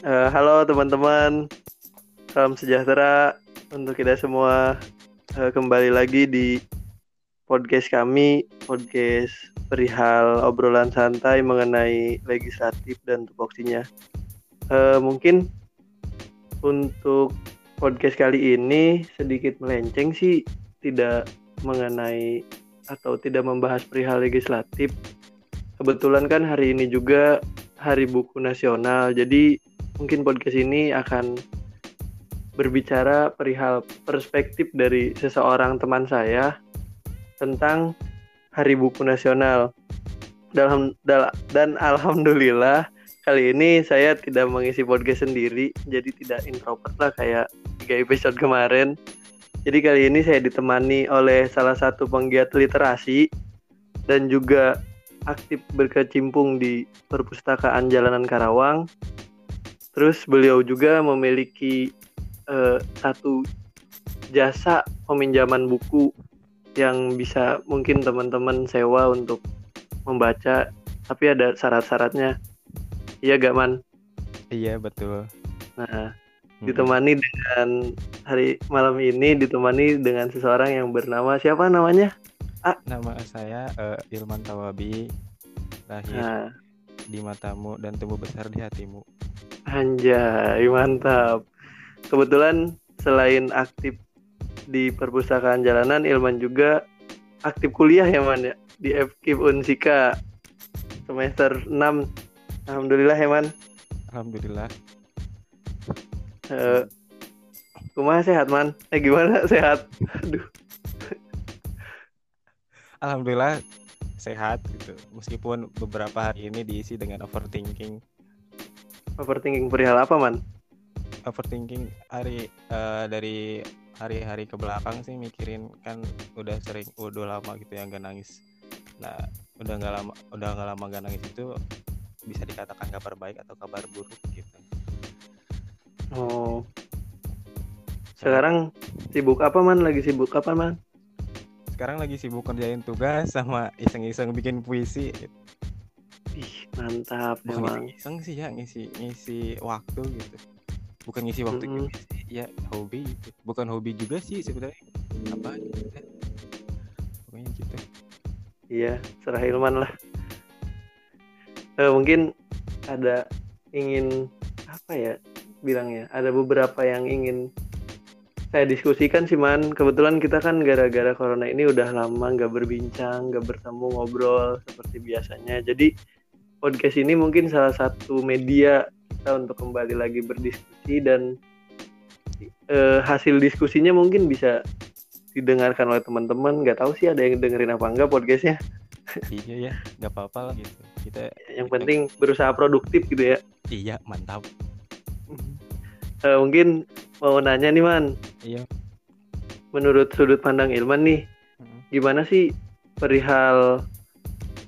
Eh, halo teman-teman, salam sejahtera untuk kita semua. Eh, kembali lagi di podcast kami, podcast perihal obrolan santai mengenai legislatif dan tupoksinya. Eh, mungkin untuk podcast kali ini sedikit melenceng sih, tidak mengenai atau tidak membahas perihal legislatif. Kebetulan kan hari ini juga Hari Buku Nasional, jadi mungkin podcast ini akan berbicara perihal perspektif dari seseorang teman saya tentang Hari Buku Nasional. Dalam dal, dan alhamdulillah kali ini saya tidak mengisi podcast sendiri, jadi tidak introvert lah kayak tiga episode kemarin. Jadi kali ini saya ditemani oleh salah satu penggiat literasi dan juga aktif berkecimpung di perpustakaan Jalanan Karawang. Terus beliau juga memiliki uh, satu jasa peminjaman buku yang bisa mungkin teman-teman sewa untuk membaca, tapi ada syarat-syaratnya. Iya gak man? Iya betul. Nah, ditemani dengan hari malam ini ditemani dengan seseorang yang bernama siapa namanya? Ah. Nama saya uh, Ilman Tawabi, lahir nah. di matamu dan tumbuh besar di hatimu. Anjay, mantap. Kebetulan selain aktif di perpustakaan jalanan, Ilman juga aktif kuliah ya man ya di FKIP Unsika semester 6. Alhamdulillah ya man. Alhamdulillah. Uh, Kumaha sehat man? Eh gimana sehat? Aduh alhamdulillah sehat gitu meskipun beberapa hari ini diisi dengan overthinking overthinking perihal apa man? Overthinking hari uh, dari hari-hari ke belakang sih mikirin kan udah sering udah lama gitu yang gak nangis. Nah udah nggak lama udah nggak lama gak nangis itu bisa dikatakan kabar baik atau kabar buruk gitu. Oh. Sekarang sibuk apa man? Lagi sibuk apa man? Sekarang lagi sibuk kerjain tugas sama iseng-iseng bikin puisi. Mantap Bukan emang. iseng sih ya ngisi ngisi waktu gitu. Bukan ngisi waktu mm -hmm. juga ya hobi gitu. Bukan hobi juga sih sebenarnya. Apa gitu. Pokoknya gitu. Iya, serah ilman lah. Eh, mungkin ada ingin apa ya bilangnya? Ada beberapa yang ingin saya diskusikan sih man kebetulan kita kan gara-gara corona ini udah lama nggak berbincang nggak bertemu ngobrol seperti biasanya jadi podcast ini mungkin salah satu media kita untuk kembali lagi berdiskusi dan e, hasil diskusinya mungkin bisa didengarkan oleh teman-teman. Nggak tahu sih ada yang dengerin apa enggak podcastnya. Iya ya nggak apa-apa lah gitu. Kita yang penting berusaha produktif gitu ya. Iya mantap. E, mungkin mau nanya nih man. Iya. Menurut sudut pandang Ilman nih gimana sih perihal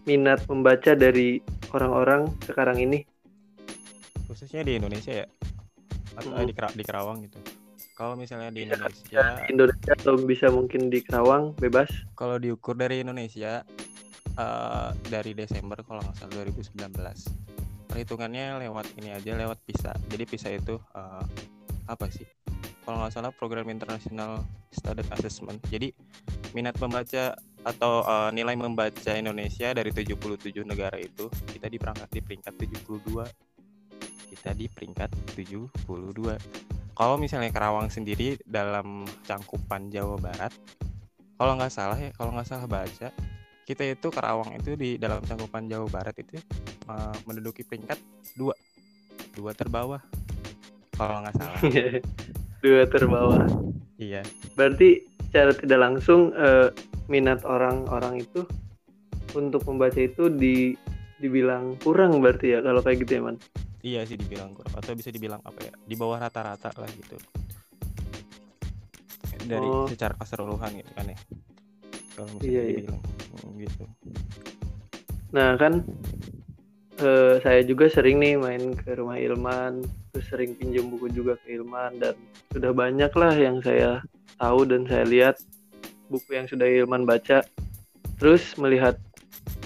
minat membaca dari orang-orang sekarang ini. Khususnya di Indonesia ya? Atau hmm. di, di Kerawang gitu? Kalau misalnya di bisa, Indonesia Indonesia atau bisa mungkin di Kerawang bebas. Kalau diukur dari Indonesia uh, dari Desember kalau nggak salah 2019 perhitungannya lewat ini aja lewat PISA. Jadi PISA itu uh, apa sih? Kalau nggak salah program internasional student assessment. Jadi minat membaca atau uh, nilai membaca Indonesia dari 77 negara itu kita di perangkat di peringkat 72 kita di peringkat 72 kalau misalnya Karawang sendiri dalam cangkupan Jawa Barat kalau nggak salah ya kalau nggak salah baca kita itu Karawang itu di dalam cangkupan Jawa Barat itu uh, menduduki peringkat dua. Dua terbawah kalau nggak salah. Dua terbawah. Iya. Berarti secara tidak langsung uh, minat orang-orang itu untuk membaca itu di dibilang kurang berarti ya kalau kayak gitu ya man iya sih dibilang kurang atau bisa dibilang apa ya di bawah rata-rata lah gitu dari oh. secara keseluruhan gitu kan ya kalau misalnya iya, iya. dibilang iya. gitu nah kan uh, saya juga sering nih main ke rumah Ilman terus sering pinjam buku juga ke Ilman dan sudah banyak lah yang saya tahu dan saya lihat buku yang sudah Ilman baca terus melihat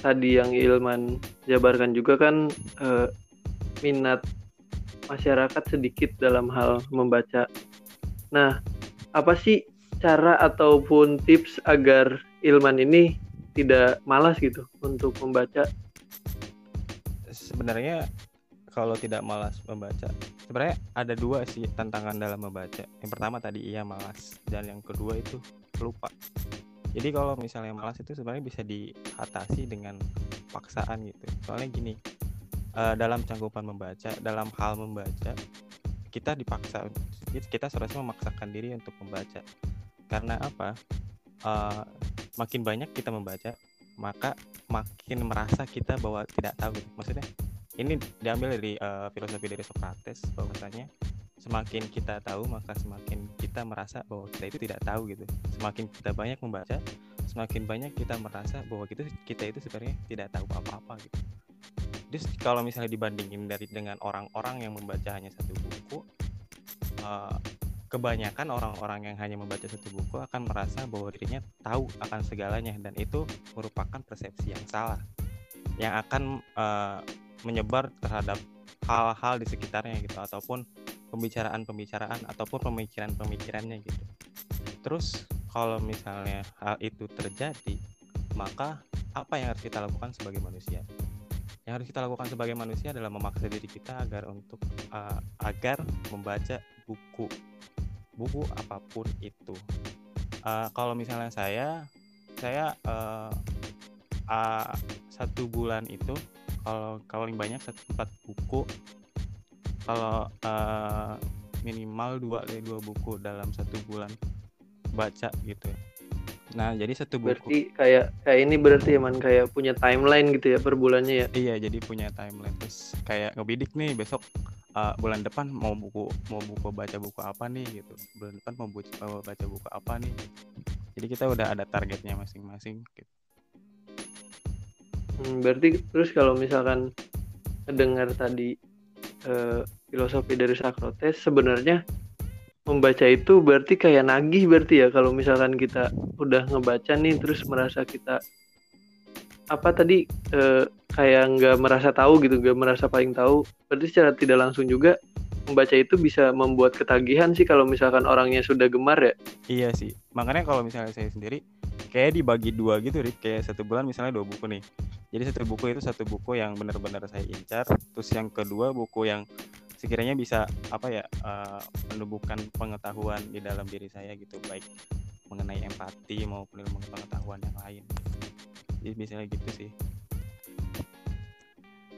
tadi yang Ilman jabarkan juga kan uh, minat masyarakat sedikit dalam hal membaca. Nah, apa sih cara ataupun tips agar Ilman ini tidak malas gitu untuk membaca? Sebenarnya kalau tidak malas membaca, sebenarnya ada dua sih tantangan dalam membaca. Yang pertama tadi iya malas dan yang kedua itu lupa. Jadi kalau misalnya malas itu sebenarnya bisa diatasi dengan paksaan gitu. Soalnya gini, uh, dalam cangkupan membaca, dalam hal membaca, kita dipaksa, kita seharusnya memaksakan diri untuk membaca. Karena apa? Uh, makin banyak kita membaca, maka makin merasa kita bahwa tidak tahu. Gitu. Maksudnya ini diambil dari uh, filosofi dari Socrates bahwasanya semakin kita tahu maka semakin kita merasa bahwa kita itu tidak tahu gitu. Semakin kita banyak membaca semakin banyak kita merasa bahwa kita kita itu sebenarnya tidak tahu apa-apa gitu. Terus kalau misalnya dibandingin dari dengan orang-orang yang membaca hanya satu buku uh, kebanyakan orang-orang yang hanya membaca satu buku akan merasa bahwa dirinya tahu akan segalanya dan itu merupakan persepsi yang salah yang akan uh, menyebar terhadap hal-hal di sekitarnya gitu ataupun pembicaraan-pembicaraan ataupun pemikiran-pemikirannya gitu. Terus kalau misalnya hal itu terjadi, maka apa yang harus kita lakukan sebagai manusia? Yang harus kita lakukan sebagai manusia adalah memaksa diri kita agar untuk uh, agar membaca buku buku apa pun itu. Uh, kalau misalnya saya saya uh, uh, satu bulan itu kalau paling banyak satu empat buku kalau uh, minimal dua dua buku dalam satu bulan. Baca gitu ya. Nah jadi satu buku berarti kayak kayak ini berarti ya man kayak punya timeline gitu ya per bulannya ya? Iya jadi punya timeline. Terus kayak ngebidik nih besok uh, bulan depan mau buku mau buku baca buku apa nih gitu. Bulan depan mau, buku, mau baca buku apa nih jadi kita udah ada targetnya masing-masing gitu. Hmm, berarti terus kalau misalkan dengar tadi uh, filosofi dari Socrates sebenarnya membaca itu berarti kayak nagih berarti ya kalau misalkan kita udah ngebaca nih terus merasa kita apa tadi uh, kayak nggak merasa tahu gitu nggak merasa paling tahu berarti secara tidak langsung juga membaca itu bisa membuat ketagihan sih kalau misalkan orangnya sudah gemar ya. Iya sih makanya kalau misalnya saya sendiri kayak dibagi dua gitu Rik kayak satu bulan misalnya dua buku nih jadi satu buku itu satu buku yang benar-benar saya incar. Terus yang kedua buku yang sekiranya bisa apa ya uh, menumbuhkan pengetahuan di dalam diri saya gitu baik mengenai empati maupun ilmu pengetahuan yang lain. Jadi misalnya gitu sih.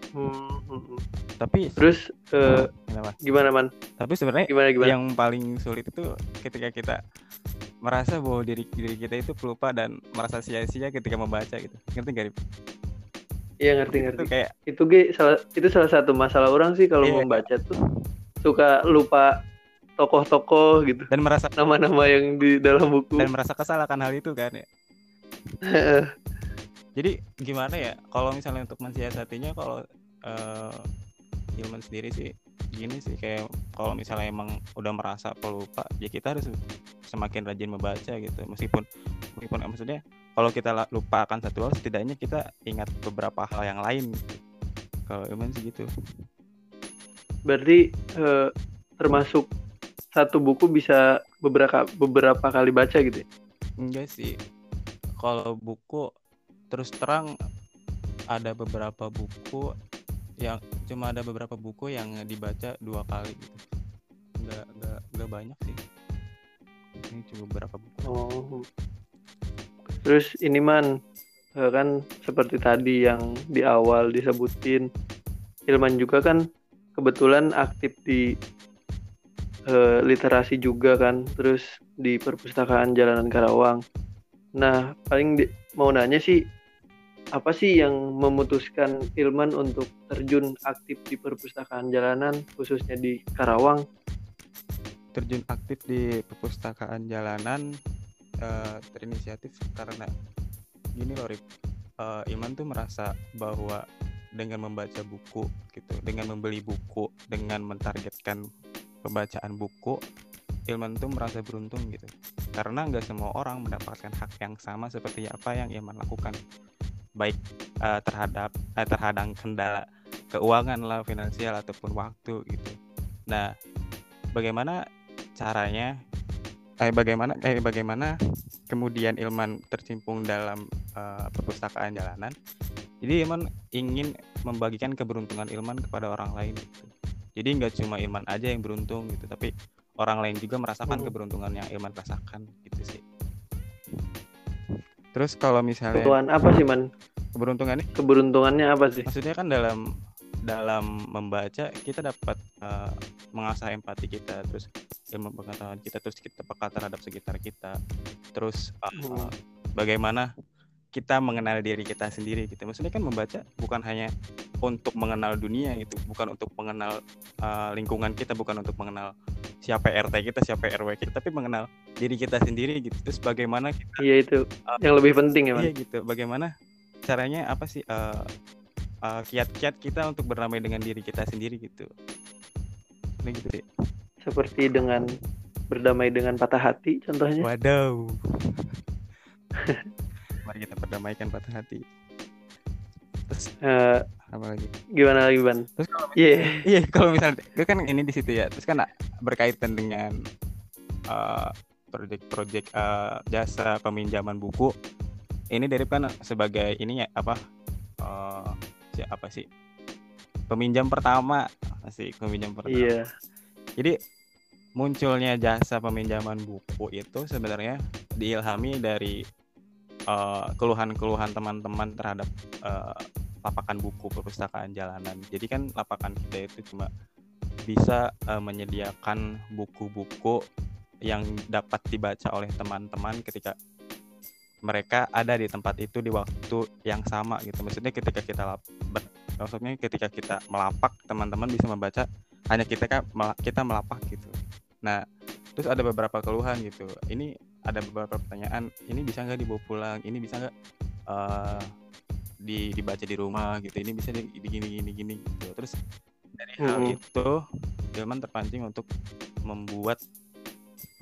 Hmm, hmm, hmm. tapi terus uh, gimana man? Tapi sebenarnya gimana, gimana? yang paling sulit itu ketika kita merasa bahwa diri diri kita itu pelupa dan merasa sia-sia ketika membaca gitu. Ngerti gak Iya ngerti ngerti. Itu kayak itu ge salah itu salah satu masalah orang sih kalau iya, membaca tuh suka lupa tokoh-tokoh gitu. Dan merasa nama-nama yang di dalam buku. Dan merasa kesal akan hal itu kan ya. Jadi gimana ya kalau misalnya untuk mensiasatinya kalau uh, Hilman sendiri sih gini sih kayak kalau misalnya emang udah merasa pelupa ya kita harus semakin rajin membaca gitu meskipun meskipun maksudnya kalau kita lupa akan satu hal setidaknya kita ingat beberapa hal yang lain. Kalau Ilman sih gitu. Berarti eh, termasuk satu buku bisa beberapa beberapa kali baca gitu ya? enggak sih. Kalau buku terus terang ada beberapa buku yang cuma ada beberapa buku yang dibaca dua kali gitu. Nggak nggak nggak banyak sih. Ini cuma beberapa buku. Oh terus ini man eh, kan seperti tadi yang di awal disebutin Ilman juga kan kebetulan aktif di uh, literasi juga kan terus di perpustakaan Jalanan Karawang. Nah paling di, mau nanya sih apa sih yang memutuskan Ilman untuk terjun aktif di perpustakaan jalanan khususnya di Karawang? Terjun aktif di perpustakaan jalanan uh, terinisiatif karena gini loh Rip. Uh, Iman tuh merasa bahwa dengan membaca buku gitu dengan membeli buku dengan mentargetkan pembacaan buku Ilman tuh merasa beruntung gitu. Karena nggak semua orang mendapatkan hak yang sama seperti apa yang Ilman lakukan. Baik uh, terhadap uh, terhadap kendala keuangan lah finansial ataupun waktu gitu. Nah, bagaimana caranya eh bagaimana eh bagaimana kemudian Ilman tercimpung dalam uh, perpustakaan jalanan. Jadi Ilman ingin membagikan keberuntungan Ilman kepada orang lain gitu. Jadi nggak cuma Ilman aja yang beruntung gitu, tapi orang lain juga merasakan hmm. keberuntungan yang Ilman rasakan gitu sih. Terus kalau misalnya Keberuntungan apa sih man? Keberuntungannya? Keberuntungannya apa sih? Maksudnya kan dalam dalam membaca kita dapat uh, mengasah empati kita terus ilmu pengetahuan kita terus kita peka terhadap sekitar kita. Terus uh, hmm. bagaimana kita mengenal diri kita sendiri gitu. Maksudnya kan membaca bukan hanya untuk mengenal dunia gitu bukan untuk mengenal uh, lingkungan kita bukan untuk mengenal siapa RT kita siapa RW kita tapi mengenal diri kita sendiri gitu. Terus bagaimana kita iya itu uh, yang lebih penting ya iya gitu. Bagaimana caranya apa sih uh, uh, kiat-kiat kita untuk berdamai dengan diri kita sendiri gitu. Ini gitu sih seperti dengan berdamai dengan patah hati contohnya. Waduh. Mari kita perdamaikan patah hati. Terus uh, apa lagi? gimana lagi ban? Terus kalau yeah. iya kalau misalnya itu kan ini di situ ya. Terus kan berkaitan dengan uh, project-project uh, jasa peminjaman buku. Ini dari kan sebagai ini ya apa uh, apa sih? Peminjam pertama sih peminjam pertama. Iya. Jadi munculnya jasa peminjaman buku itu sebenarnya diilhami dari eh, keluhan-keluhan teman-teman terhadap uh, lapakan buku perpustakaan jalanan. Jadi kan lapakan kita itu cuma bisa uh, menyediakan buku-buku yang dapat dibaca oleh teman-teman ketika mereka ada di tempat itu di waktu yang sama gitu. Maksudnya ketika kita lap, maksudnya ketika kita melapak teman-teman bisa membaca hanya kita kita melapak gitu. Nah, terus ada beberapa keluhan gitu. Ini ada beberapa pertanyaan ini bisa nggak dibawa pulang ini bisa nggak uh, di dibaca di rumah gitu ini bisa di, di gini gini gini gitu terus dari hmm. hal itu Ilman terpancing untuk membuat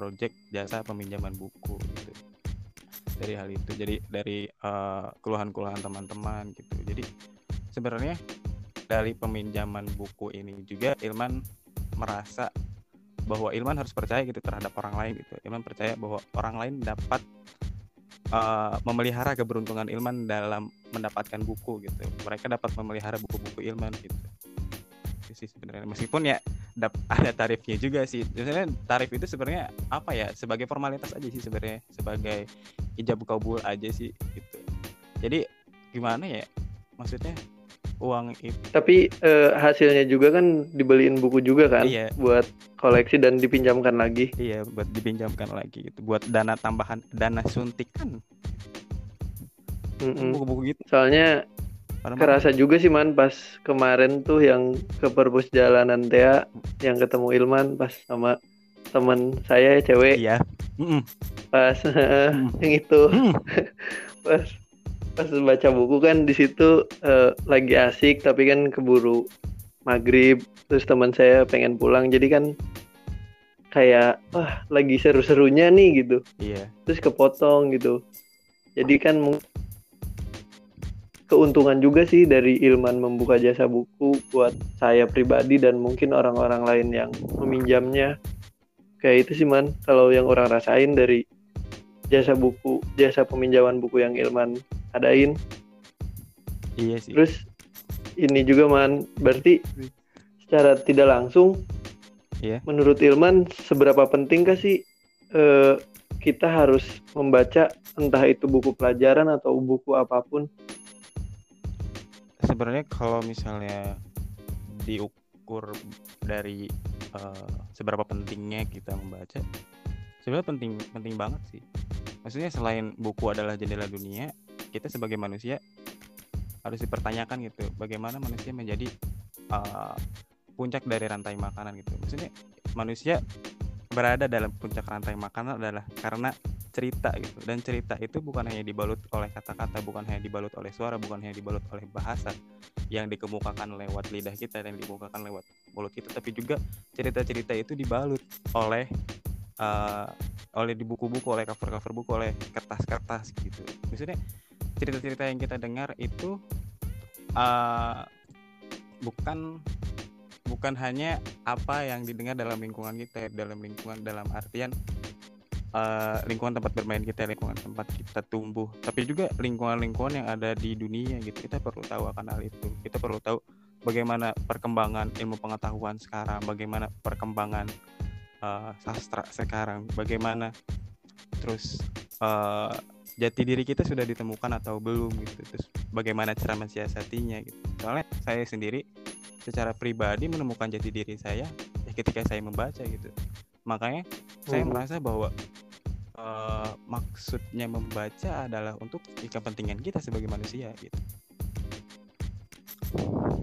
project jasa peminjaman buku gitu dari hal itu jadi dari uh, keluhan-keluhan teman-teman gitu. Jadi sebenarnya dari peminjaman buku ini juga Ilman merasa bahwa Ilman harus percaya gitu terhadap orang lain gitu. Ilman percaya bahwa orang lain dapat uh, memelihara keberuntungan Ilman dalam mendapatkan buku gitu. Mereka dapat memelihara buku-buku Ilman gitu. Itu sih sebenarnya. Meskipun ya ada tarifnya juga sih sebenarnya tarif itu sebenarnya apa ya sebagai formalitas aja sih sebenarnya sebagai ijab kabul aja sih gitu jadi gimana ya maksudnya uang itu. Tapi uh, hasilnya juga kan dibeliin buku juga kan iya. buat koleksi dan dipinjamkan lagi. Iya, buat dipinjamkan lagi gitu. Buat dana tambahan, dana suntikan. Buku-buku gitu. Soalnya Mana kerasa mana? juga sih man pas kemarin tuh yang ke perpus jalanan Tea yang ketemu Ilman pas sama teman saya cewek. Iya. Mm -mm. Pas mm. yang itu. Mm. pas pas baca buku kan di situ uh, lagi asik tapi kan keburu maghrib terus teman saya pengen pulang jadi kan kayak wah lagi seru-serunya nih gitu iya terus kepotong gitu jadi kan keuntungan juga sih dari Ilman membuka jasa buku buat saya pribadi dan mungkin orang-orang lain yang meminjamnya. Kayak itu sih man. Kalau yang orang rasain dari jasa buku jasa peminjaman buku yang Ilman adain. Iya sih. Terus ini juga man. Berarti secara tidak langsung iya. menurut Ilman seberapa penting sih eh, kita harus membaca entah itu buku pelajaran atau buku apa pun sebenarnya kalau misalnya diukur dari uh, seberapa pentingnya kita membaca sebenarnya penting penting banget sih. Maksudnya selain buku adalah jendela dunia kita sebagai manusia harus dipertanyakan gitu bagaimana manusia menjadi uh, puncak dari rantai makanan gitu. Maksudnya manusia berada dalam puncak rantai makanan adalah karena cerita gitu. Dan cerita itu bukan hanya dibalut oleh kata-kata bukan hanya dibalut oleh suara bukan hanya dibalut oleh bahasa yang dikemukakan lewat lidah kita dan dikemukakan lewat mulut kita tapi juga cerita-cerita itu dibalut oleh uh, oleh di buku-buku oleh cover-cover buku oleh kertas-kertas gitu. Maksudnya cerita-cerita yang kita dengar itu uh, bukan bukan hanya apa yang didengar dalam lingkungan kita dalam lingkungan dalam artian uh, lingkungan tempat bermain kita lingkungan tempat kita tumbuh. Tapi juga lingkungan-lingkungan yang ada di dunia gitu kita perlu tahu akan hal itu. Kita perlu tahu bagaimana perkembangan ilmu pengetahuan sekarang bagaimana perkembangan uh, sastra sekarang bagaimana terus uh, jati diri kita sudah ditemukan atau belum gitu. Terus bagaimana cara mensiasatinya gitu. Soalnya saya sendiri secara pribadi menemukan jati diri saya ya ketika saya membaca gitu. Makanya hmm. saya merasa bahwa uh, maksudnya membaca adalah untuk kepentingan kita sebagai manusia gitu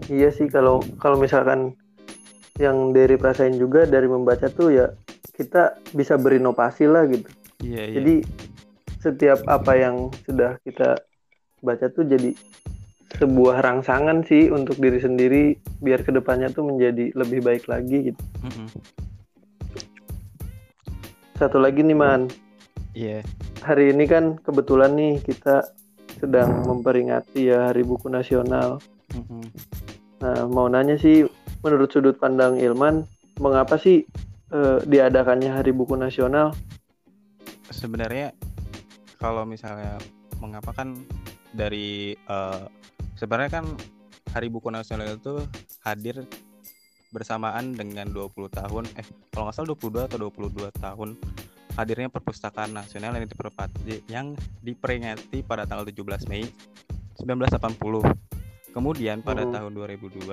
iya sih kalau kalau misalkan yang dari perasain juga dari membaca tuh ya kita bisa berinovasi lah gitu iya, iya. jadi setiap apa yang sudah kita baca tuh jadi sebuah rangsangan sih untuk diri sendiri biar ke depannya tuh menjadi lebih baik lagi gitu. Mm-hmm. Satu lagi nih man. Iya. Yeah. Hari ini kan kebetulan nih kita sedang memperingati ya Hari Buku Nasional. Mm-hmm. Nah mau nanya sih menurut sudut pandang Ilman, mengapa sih uh, diadakannya Hari Buku Nasional? Sebenarnya kalau misalnya mengapa kan dari uh, sebenarnya kan Hari Buku Nasional itu hadir bersamaan dengan 20 tahun eh kalau nggak salah 22 atau 22 tahun hadirnya perpustakaan nasional yang diperingati yang diperingati pada tanggal 17 Mei 1980. Kemudian pada uh. tahun 2002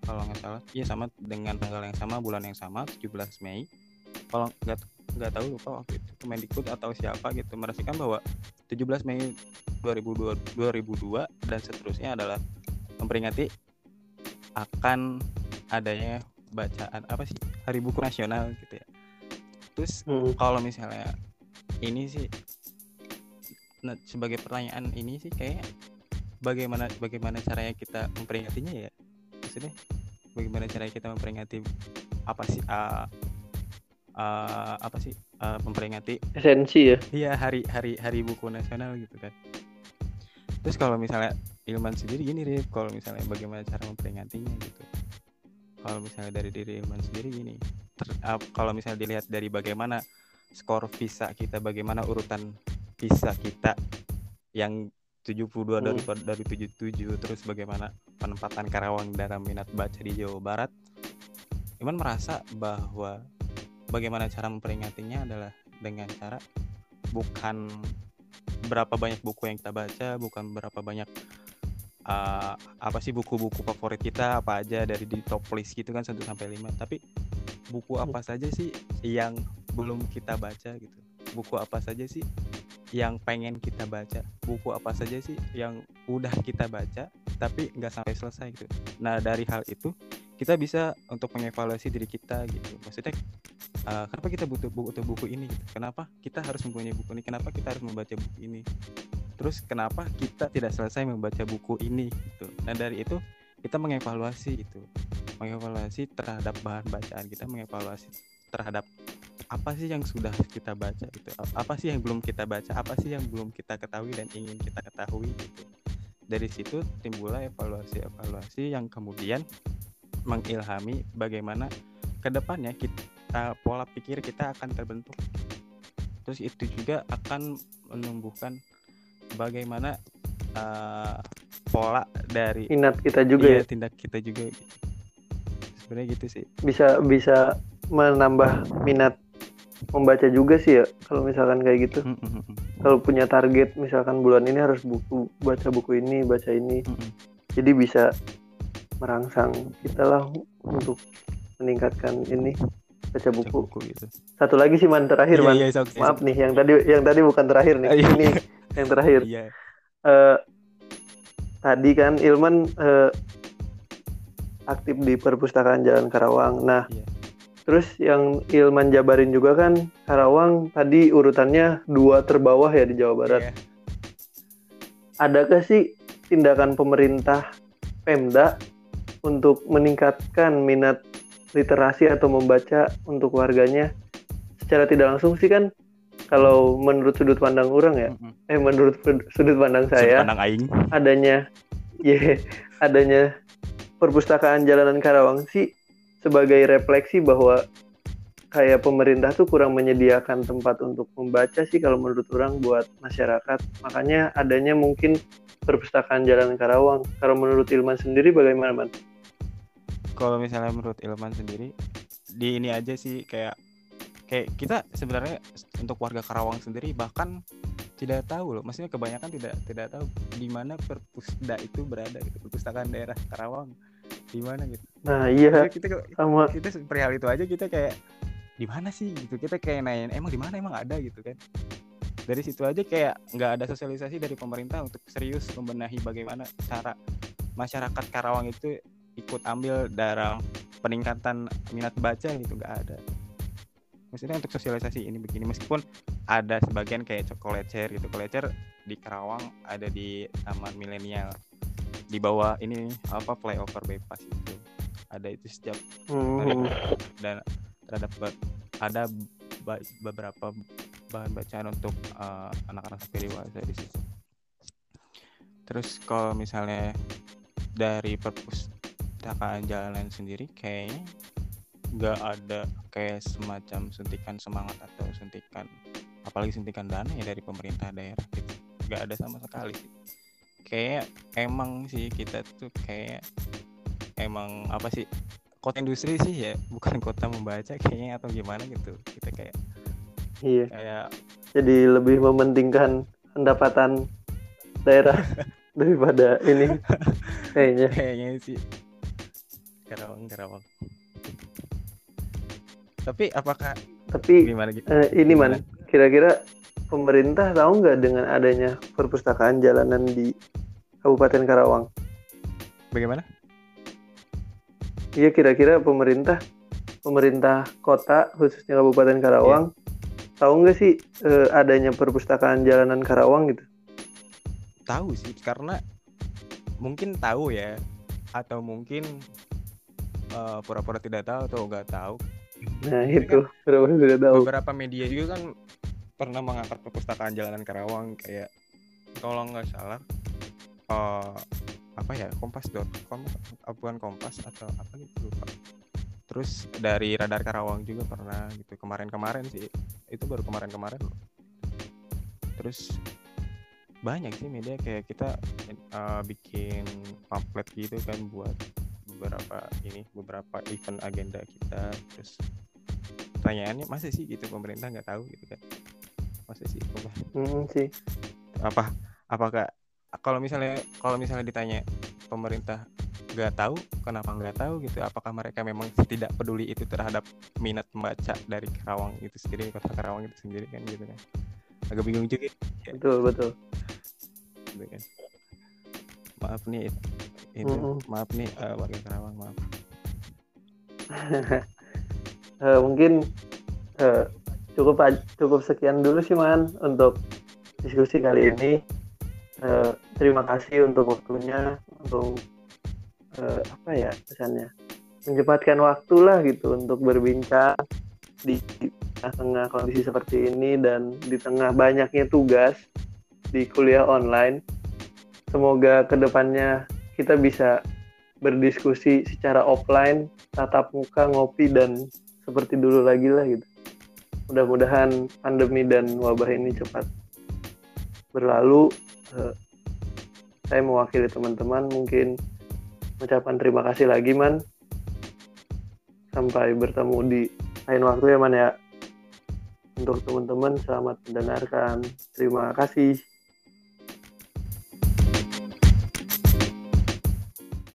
kalau nggak salah iya sama dengan tanggal yang sama bulan yang sama 17 Mei kalau nggak nggak tahu lupa waktu itu Kemendikbud atau siapa gitu merasakan bahwa 17 Mei 2002 2002 dan seterusnya adalah memperingati akan adanya bacaan apa sih Hari Buku Nasional gitu ya. Terus hmm. kalau misalnya ini sih nah, sebagai pertanyaan ini sih kayak bagaimana bagaimana caranya kita memperingatinya ya? Maksudnya bagaimana caranya kita memperingati apa sih uh, uh, apa sih uh, memperingati esensi ya? Iya hari hari hari buku nasional gitu kan. Terus kalau misalnya Ilman sendiri gini Rif kalau misalnya bagaimana cara memperingatinya gitu? Kalau misalnya dari diri Ilman sendiri gini ter, uh, kalau misalnya dilihat dari bagaimana skor visa kita bagaimana urutan visa kita yang 72 hmm. dari dari 77 terus bagaimana penempatan Karawang dalam minat baca di Jawa Barat Iman merasa bahwa bagaimana cara memperingatinya adalah dengan cara bukan berapa banyak buku yang kita baca, bukan berapa banyak uh, apa sih buku-buku favorit kita apa aja dari di top list gitu kan 1 sampai 5, tapi buku apa saja sih yang belum kita baca gitu. Buku apa saja sih yang pengen kita baca, buku apa saja sih yang udah kita baca tapi nggak sampai selesai gitu. Nah dari hal itu kita bisa untuk mengevaluasi diri kita gitu. Maksudnya uh, kenapa kita butuh buku, butuh buku ini gitu kenapa kita harus mempunyai buku ini kenapa kita harus membaca buku ini terus kenapa kita tidak selesai membaca buku ini gitu nah dari itu kita mengevaluasi itu mengevaluasi terhadap bahan bacaan kita mengevaluasi terhadap apa sih yang sudah kita baca gitu. Apa sih yang belum kita baca apa sih yang belum kita ketahui dan ingin kita ketahui gitu. Dari situ timbullah evaluasi-evaluasi yang kemudian mengilhami bagaimana ke depannya kita pola pikir kita akan terbentuk. Terus itu juga akan menumbuhkan bagaimana uh, pola dari minat kita juga iya, ya. tindak kita juga. gitu. Sebenarnya gitu sih bisa bisa menambah minat membaca juga sih ya kalau misalkan kayak gitu mm -hmm. kalau punya target misalkan bulan ini harus buku baca buku ini baca ini mm -hmm. jadi bisa merangsang kita lah untuk meningkatkan ini baca buku. buku gitu. Satu lagi sih man terakhir yeah, man. Yeah, okay, Maaf nih yang tadi yang tadi bukan terakhir nih. Iya. Ini yang terakhir. Yeah. Uh, tadi kan Ilman uh, aktif di perpustakaan Jalan Karawang. Nah, yeah. terus yang Ilman jabarin juga kan Karawang tadi urutannya dua terbawah ya di Jawa Barat. Yeah. Adakah sih tindakan pemerintah Pemda untuk meningkatkan minat literasi atau membaca untuk warganya secara tidak langsung sih kan kalau menurut sudut pandang orang ya mm-hmm. eh menurut sudut pandang saya sudut pandang aing. adanya ya yeah, adanya perpustakaan jalanan Karawang sih sebagai refleksi bahwa kayak pemerintah tuh kurang menyediakan tempat untuk membaca sih kalau menurut orang buat masyarakat. Makanya adanya mungkin perpustakaan Jalan Karawang. Kalau menurut Ilman sendiri bagaimana, Man? Kalau misalnya menurut Ilman sendiri di ini aja sih kayak kayak kita sebenarnya untuk warga Karawang sendiri bahkan tidak tahu loh maksudnya kebanyakan tidak tidak tahu di mana perpusda itu berada gitu perpustakaan daerah Karawang di mana gitu? Nah iya. Kita sama kita perihal itu aja kita kayak di mana sih? Gitu. Kita kayak nanya emang di mana? Emang ada? Gitu kan. Dari situ aja kayak nggak ada sosialisasi dari pemerintah untuk serius membenahi bagaimana cara masyarakat Karawang itu ikut ambil dalam peningkatan minat baca gitu. Nggak ada. Maksudnya untuk sosialisasi ini begini meskipun ada sebagian kayak kolecer gitu. Kolecer di Karawang ada di Taman Milenial di bawah ini apa flyover bypass itu ada itu setiap hmm. dan terhadap ada beberapa bahan bacaan untuk uh, anak-anak sampai dewasa di situ. Terus kalau misalnya dari perpustakaan jalanan sendiri kayaknya nggak ada kayak semacam suntikan semangat atau suntikan apalagi suntikan dana ya dari pemerintah daerah gitu nggak ada sama sekali sih kayak emang sih kita tuh kayak emang apa sih kota industri sih ya bukan kota membaca kayaknya atau gimana gitu. Kita kayak iya. kayak jadi lebih mementingkan pendapatan daerah daripada ini. Kayaknya. Kayaknya sih. Karawang Karawang tapi apakah tapi gimana gitu uh, ini man. Kira-kira pemerintah tahu nggak dengan adanya perpustakaan jalanan di Kabupaten Karawang bagaimana Iya kira-kira pemerintah pemerintah kota khususnya Kabupaten Karawang yeah. tahu nggak sih eh, adanya perpustakaan jalanan Karawang gitu? Tahu sih karena mungkin tahu ya atau mungkin pura pura-pura tidak tahu atau nggak tahu. Nah Jadi itu kan pura-pura tidak tahu. Beberapa media juga kan pernah mengangkat perpustakaan jalanan Karawang kayak kalau nggak salah uh, apa ya kompas.com bukan kompas atau apa gitu lupa. Terus dari radar Karawang juga pernah gitu kemarin-kemarin sih. Itu baru kemarin-kemarin terus banyak sih media kayak kita uh, bikin pamflet gitu kan buat beberapa ini beberapa event agenda kita. Terus pertanyaannya masa sih gitu pemerintah nggak tahu gitu kan? Masa sih? Apa hmm, sih. Apa apakah kalau misalnya kalau misalnya ditanya pemerintah nggak tahu kenapa nggak tahu gitu apakah mereka memang tidak peduli itu terhadap minat membaca dari Karawang itu sendiri kota Karawang itu sendiri kan gitu kan. Agak bingung juga. Ya. betul betul. Gitu kan. Maaf nih itu mm -hmm. maaf nih uh, warga Karawang maaf. Uh, mungkin uh, cukup cukup sekian dulu sih man untuk diskusi kali ini uh, terima kasih untuk waktunya untuk uh, apa ya pesannya? Menyempatkan waktu lah gitu untuk berbincang di tengah kondisi seperti ini dan di tengah banyaknya tugas di kuliah online. Semoga ke depannya kita bisa berdiskusi secara offline tatap muka ngopi dan seperti dulu lagi lah gitu. Mudah-mudahan pandemi dan wabah ini cepat berlalu uh, saya mewakili teman-teman mungkin mengucapkan terima kasih lagi man. Sampai bertemu di lain waktu ya man ya. Untuk teman-teman selamat mendengarkan. Terima kasih